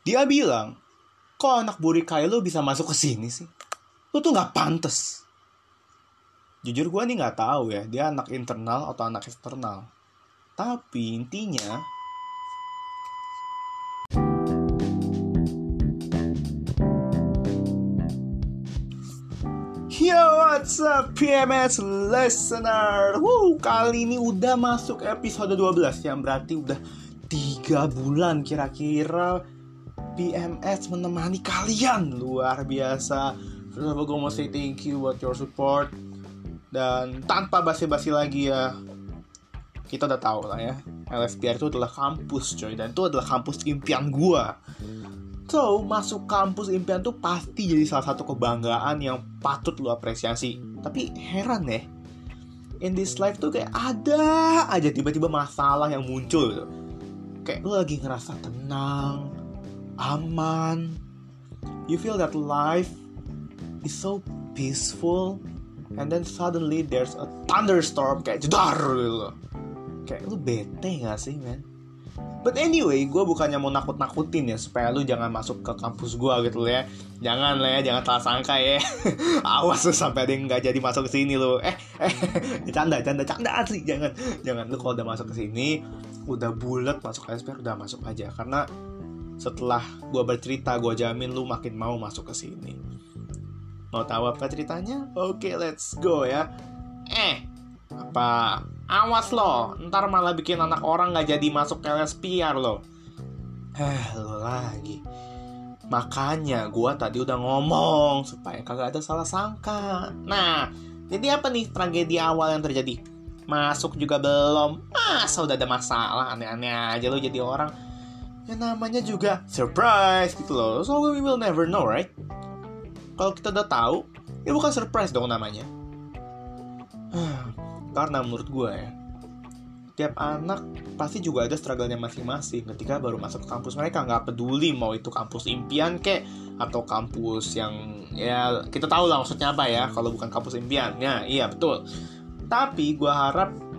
Dia bilang, kok anak burik kayak lu bisa masuk ke sini sih? Lu tuh nggak pantas. Jujur gue nih nggak tahu ya, dia anak internal atau anak eksternal. Tapi intinya, Yo, what's up PMS listener? Woo, kali ini udah masuk episode 12 yang berarti udah 3 bulan kira-kira PMS menemani kalian. Luar biasa. All, gue mau say thank you buat your support. Dan tanpa basi-basi lagi ya, kita udah tahu lah ya, LSPR itu adalah kampus coy, dan itu adalah kampus impian gue. So, masuk kampus impian tuh pasti jadi salah satu kebanggaan yang patut lo apresiasi. Tapi heran deh, in this life tuh kayak ada aja tiba-tiba masalah yang muncul gitu. Kayak lo lagi ngerasa tenang, aman. You feel that life is so peaceful and then suddenly there's a thunderstorm kayak jedar gitu. Kayak lu bete gak sih, man? But anyway, gue bukannya mau nakut-nakutin ya supaya lu jangan masuk ke kampus gue gitu ya. Jangan lah ya, jangan salah sangka ya. Awas lu sampai ada yang nggak jadi masuk ke sini lu. Eh, eh, canda, canda, canda asli. Jangan, jangan lu kalau udah masuk ke sini, udah bulat masuk SPR udah masuk aja. Karena setelah gue bercerita, gue jamin lu makin mau masuk ke sini. Mau tahu apa ceritanya? Oke, okay, let's go ya. Eh, apa? Awas lo ntar malah bikin anak orang nggak jadi masuk LSPR lo. Eh lo lagi. Makanya gue tadi udah ngomong supaya kagak ada salah sangka. Nah jadi apa nih tragedi awal yang terjadi? Masuk juga belum. Masa udah ada masalah? Aneh-aneh aja lo jadi orang yang namanya juga surprise gitu loh. So we will never know right? Kalau kita udah tahu ya bukan surprise dong namanya. Karena menurut gue ya, tiap anak pasti juga ada struggle-nya masing-masing ketika baru masuk ke kampus mereka. Nggak peduli mau itu kampus impian kek atau kampus yang ya kita tahu lah maksudnya apa ya kalau bukan kampus impian ya iya betul. Tapi gue harap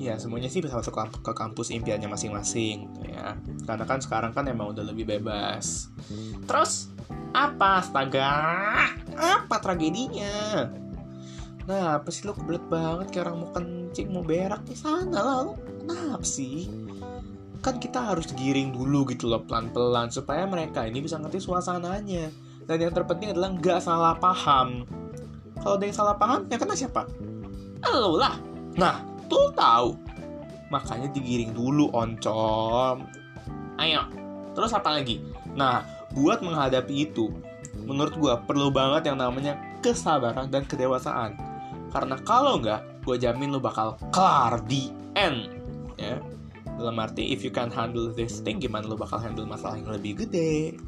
ya semuanya sih bisa masuk ke kampus impiannya masing-masing gitu ya karena kan sekarang kan emang udah lebih bebas terus apa astaga apa tragedinya Nah, apa sih lo kebelet banget kayak orang mau kencing, mau berak di sana lah lo. Kenapa sih? Kan kita harus giring dulu gitu loh pelan-pelan supaya mereka ini bisa ngerti suasananya. Dan yang terpenting adalah nggak salah paham. Kalau ada yang salah paham, ya kena siapa? Lo lah. Nah, tuh tahu. Makanya digiring dulu oncom. Ayo. Terus apa lagi? Nah, buat menghadapi itu, menurut gue perlu banget yang namanya kesabaran dan kedewasaan karena kalau nggak, gue jamin lo bakal kelar di end. Ya. Dalam arti, if you can handle this thing, gimana lo bakal handle masalah yang lebih gede.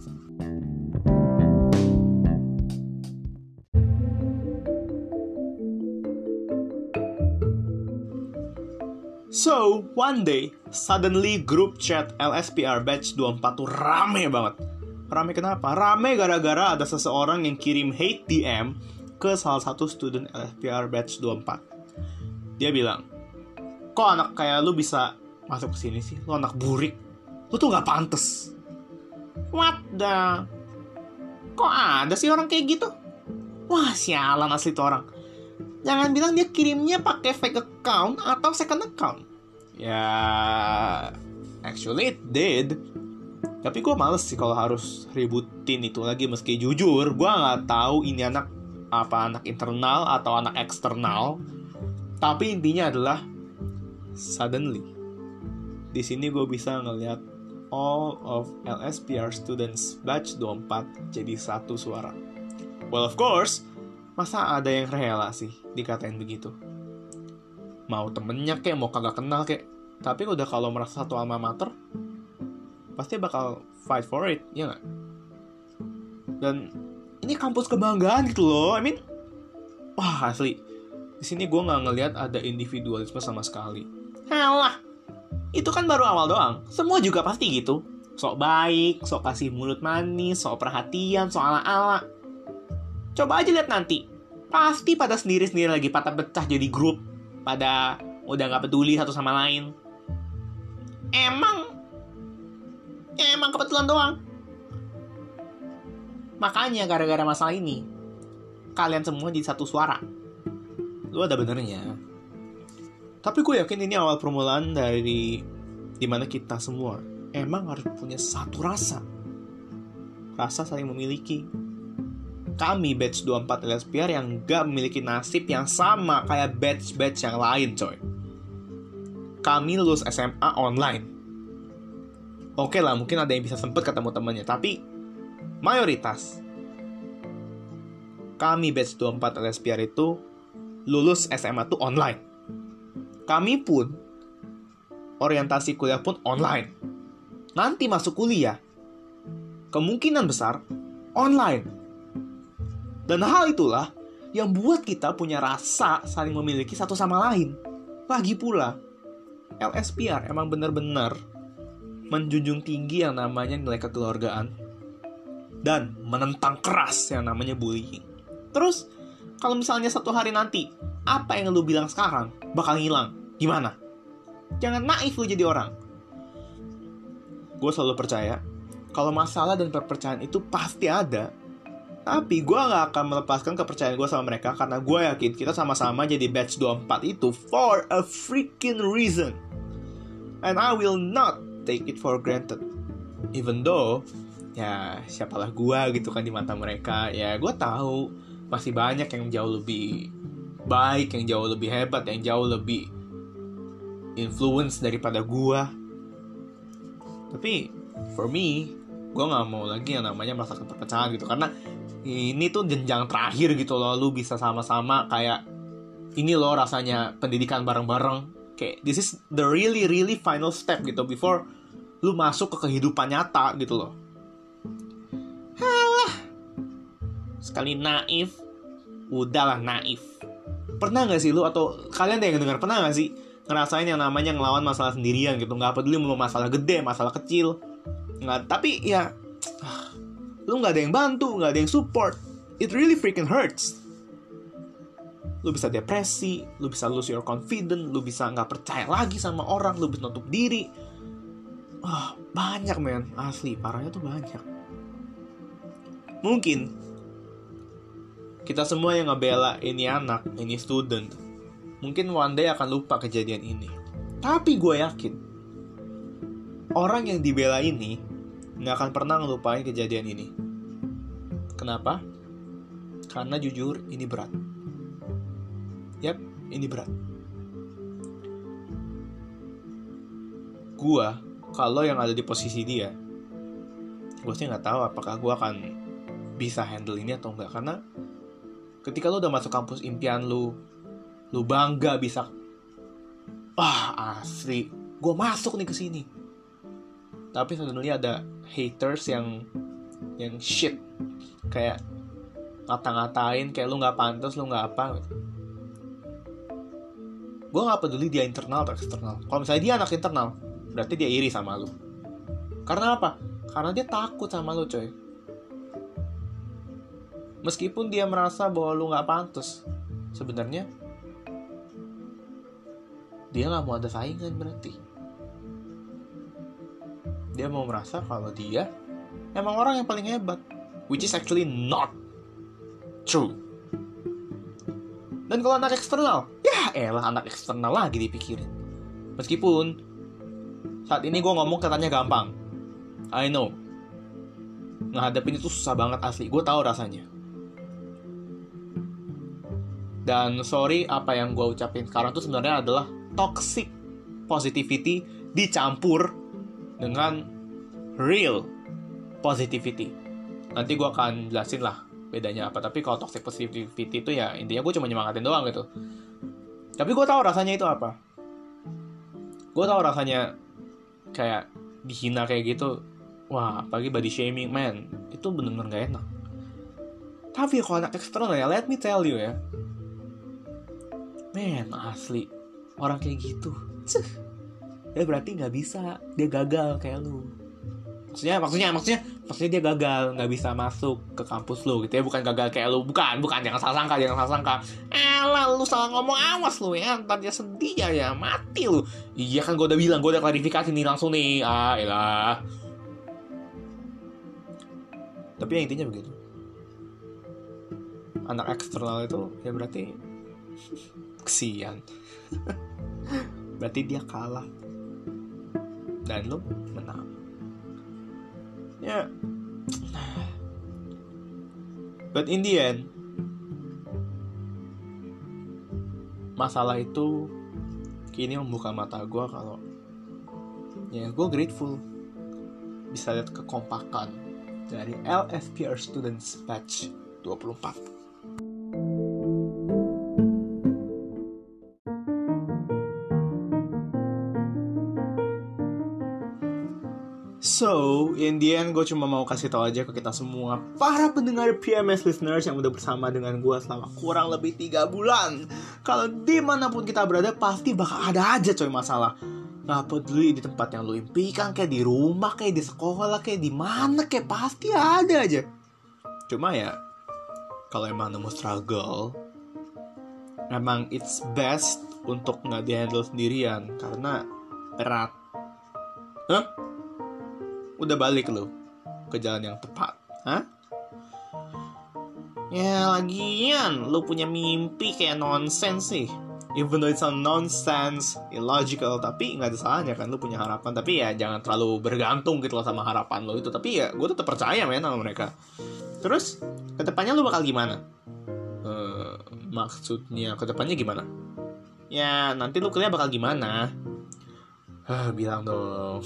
So, one day, suddenly group chat LSPR batch 24 tuh rame banget. Rame kenapa? Rame gara-gara ada seseorang yang kirim hate DM ke salah satu student LFPR batch 24. Dia bilang, kok anak kayak lu bisa masuk ke sini sih? Lu anak burik. Lu tuh gak pantes. What the? Kok ada sih orang kayak gitu? Wah, sialan asli tuh orang. Jangan bilang dia kirimnya pakai fake account atau second account. Ya, actually it did. Tapi gue males sih kalau harus ributin itu lagi meski jujur gue nggak tahu ini anak apa anak internal atau anak eksternal. Tapi intinya adalah suddenly di sini gue bisa ngeliat all of LSPR students batch 24 jadi satu suara. Well of course masa ada yang rela sih dikatain begitu? Mau temennya kek mau kagak kenal kek tapi udah kalau merasa satu alma mater pasti bakal fight for it ya gak? dan ini kampus kebanggaan gitu loh. I mean, wah asli. Di sini gue nggak ngelihat ada individualisme sama sekali. Halah, itu kan baru awal doang. Semua juga pasti gitu. Sok baik, sok kasih mulut manis, sok perhatian, sok ala-ala. Coba aja lihat nanti. Pasti pada sendiri-sendiri lagi patah pecah jadi grup. Pada udah nggak peduli satu sama lain. Emang, emang kebetulan doang Makanya gara-gara masalah ini, kalian semua jadi satu suara. Lu ada benernya. Tapi gue yakin ini awal permulaan dari di mana kita semua emang harus punya satu rasa. Rasa saling memiliki. Kami batch 24 LSPR yang gak memiliki nasib yang sama kayak batch-batch yang lain coy. Kami lulus SMA online. Oke lah mungkin ada yang bisa sempet ketemu temannya, tapi mayoritas kami batch 24 LSPR itu lulus SMA tuh online. Kami pun orientasi kuliah pun online. Nanti masuk kuliah, kemungkinan besar online. Dan hal itulah yang buat kita punya rasa saling memiliki satu sama lain. Lagi pula, LSPR emang benar-benar menjunjung tinggi yang namanya nilai kekeluargaan dan menentang keras yang namanya bullying. Terus, kalau misalnya satu hari nanti, apa yang lu bilang sekarang bakal hilang. Gimana? Jangan naif lu jadi orang. Gue selalu percaya, kalau masalah dan perpecahan itu pasti ada. Tapi gue gak akan melepaskan kepercayaan gue sama mereka karena gue yakin kita sama-sama jadi batch 24 itu for a freaking reason. And I will not take it for granted. Even though, ya siapalah gue gitu kan di mata mereka. Ya gue tahu masih banyak yang jauh lebih baik, yang jauh lebih hebat, yang jauh lebih influence daripada gua. Tapi for me, gue nggak mau lagi yang namanya merasakan perpecahan gitu karena ini tuh jenjang terakhir gitu loh lu bisa sama-sama kayak ini loh rasanya pendidikan bareng-bareng kayak this is the really really final step gitu before lu masuk ke kehidupan nyata gitu loh. Halah. Sekali naif udahlah naif. Pernah gak sih lu atau kalian yang dengar pernah gak sih ngerasain yang namanya ngelawan masalah sendirian gitu? Nggak peduli mau masalah gede masalah kecil. Nggak tapi ya lu nggak ada yang bantu nggak ada yang support. It really freaking hurts lu bisa depresi lu bisa lose your confidence lu bisa nggak percaya lagi sama orang lu bisa nutup diri Wah, banyak men asli parahnya tuh banyak mungkin kita semua yang ngebela ini anak ini student mungkin one day akan lupa kejadian ini tapi gue yakin orang yang dibela ini nggak akan pernah ngelupain kejadian ini. Kenapa? Karena jujur ini berat. Yap, ini berat. Gua, kalau yang ada di posisi dia, gue sih nggak tahu apakah gue akan bisa handle ini atau enggak karena ketika lo udah masuk kampus impian lu, lu bangga bisa, ah asli, gue masuk nih ke sini. Tapi suddenly ada haters yang yang shit. Kayak ngata-ngatain kayak lu nggak pantas lu nggak apa gue nggak peduli dia internal atau eksternal. Kalau misalnya dia anak internal berarti dia iri sama lu. Karena apa? Karena dia takut sama lu coy. Meskipun dia merasa bahwa lu nggak pantas sebenarnya dia nggak mau ada saingan berarti. Dia mau merasa kalau dia emang orang yang paling hebat which is actually not true dan kalau anak eksternal ya elah anak eksternal lagi dipikirin. Meskipun saat ini gue ngomong katanya gampang. I know. Ngadepin itu susah banget asli. Gue tahu rasanya. Dan sorry apa yang gue ucapin sekarang tuh sebenarnya adalah toxic positivity dicampur dengan real positivity. Nanti gue akan jelasin lah bedanya apa. Tapi kalau toxic positivity itu ya intinya gue cuma nyemangatin doang gitu. Tapi gue tahu rasanya itu apa. Gue tahu rasanya kayak dihina kayak gitu. Wah, apalagi body shaming, man. Itu bener-bener gak enak. Tapi kalau anak eksternal ya, let me tell you ya. Man, asli. Orang kayak gitu. Cih ya berarti nggak bisa dia gagal kayak lu maksudnya maksudnya maksudnya maksudnya dia gagal nggak bisa masuk ke kampus lu gitu ya. Bukan gagal kayak lu. Bukan bukan. Jangan salah sangka jangan salah sangka. Eh lu salah ngomong awas lu ya. Ntar dia sedih ya, ya. Mati lu. Iya kan gue udah bilang gue udah klarifikasi nih langsung nih. Ah elah. Tapi yang intinya begitu. Anak eksternal itu ya berarti kesian. Berarti dia kalah. Dan lo menang ya. But in the end masalah itu kini membuka mata gue kalau ya gue grateful bisa lihat kekompakan dari LFPR Students Batch 24 In the end gue cuma mau kasih tahu aja ke kita semua. Para pendengar PMS listeners yang udah bersama dengan gue selama kurang lebih 3 bulan. Kalau di mana pun kita berada pasti bakal ada aja coy masalah. Gak peduli di tempat yang lo impikan Kayak di rumah, kayak di sekolah, kayak di mana Kayak pasti ada aja. Cuma ya Kalau emang nemu struggle Emang it's best untuk nggak di-handle sendirian Karena berat. Hah? Udah balik lo ke jalan yang tepat. Hah? Ya lagian lo punya mimpi kayak nonsense sih. Even though it's a nonsense illogical tapi nggak ada salahnya kan lo punya harapan. Tapi ya jangan terlalu bergantung gitu loh sama harapan lo itu. Tapi ya gue tetap percaya men sama mereka. Terus ke depannya lo bakal gimana? Uh, maksudnya ke depannya gimana? Ya nanti lo kuliah bakal gimana? Uh, bilang dong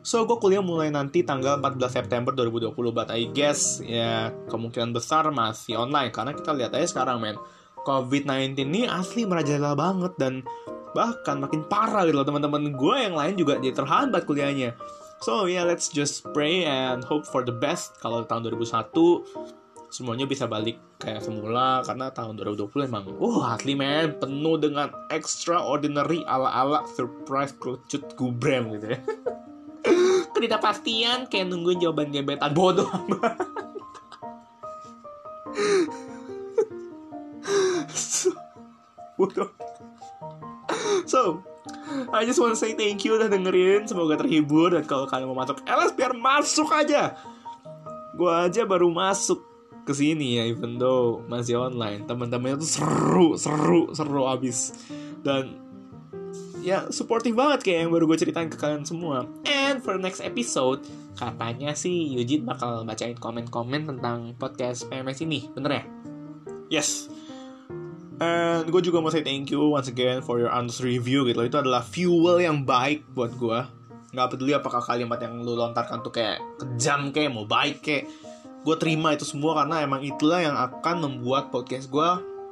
So, gue kuliah mulai nanti tanggal 14 September 2020, but I guess ya kemungkinan besar masih online. Karena kita lihat aja sekarang, men. COVID-19 ini asli merajalela banget dan bahkan makin parah gitu loh teman-teman gue yang lain juga jadi terhambat kuliahnya. So yeah, let's just pray and hope for the best kalau tahun 2001 semuanya bisa balik kayak semula karena tahun 2020 emang uh asli men penuh dengan extraordinary ala-ala surprise kerucut gubrem gitu ya. ketidakpastian kayak nungguin jawaban gebetan bodoh. So, bodoh. So I just want to say thank you udah dengerin. Semoga terhibur. Dan kalau kalian mau masuk LS biar masuk aja. Gue aja baru masuk ke sini ya even though masih online. Teman-temannya tuh seru seru seru abis. Dan ya supportive banget kayak yang baru gue ceritain ke kalian semua. And for next episode, katanya sih Yujin bakal bacain komen-komen tentang podcast PMS ini, bener ya? Yes. And gue juga mau say thank you once again for your honest review gitu loh. Itu adalah fuel yang baik buat gue. Gak peduli apakah kalimat yang lu lontarkan tuh kayak kejam kayak mau baik kayak gue terima itu semua karena emang itulah yang akan membuat podcast gue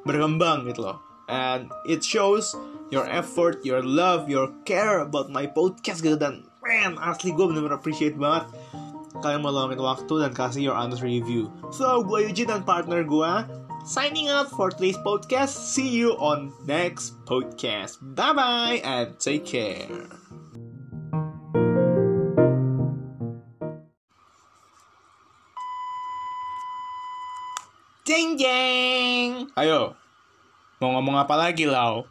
berkembang gitu loh. And it shows your effort, your love, your care about my podcast gitu dan man asli gue bener-bener appreciate banget kalian mau waktu dan kasih your honest review. So gue Yuji dan partner gue signing out for today's podcast. See you on next podcast. Bye bye and take care. Jeng jeng. Ayo, mau ngomong apa lagi lau?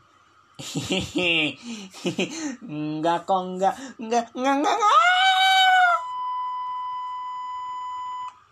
enggak kok enggak enggak enggak enggak.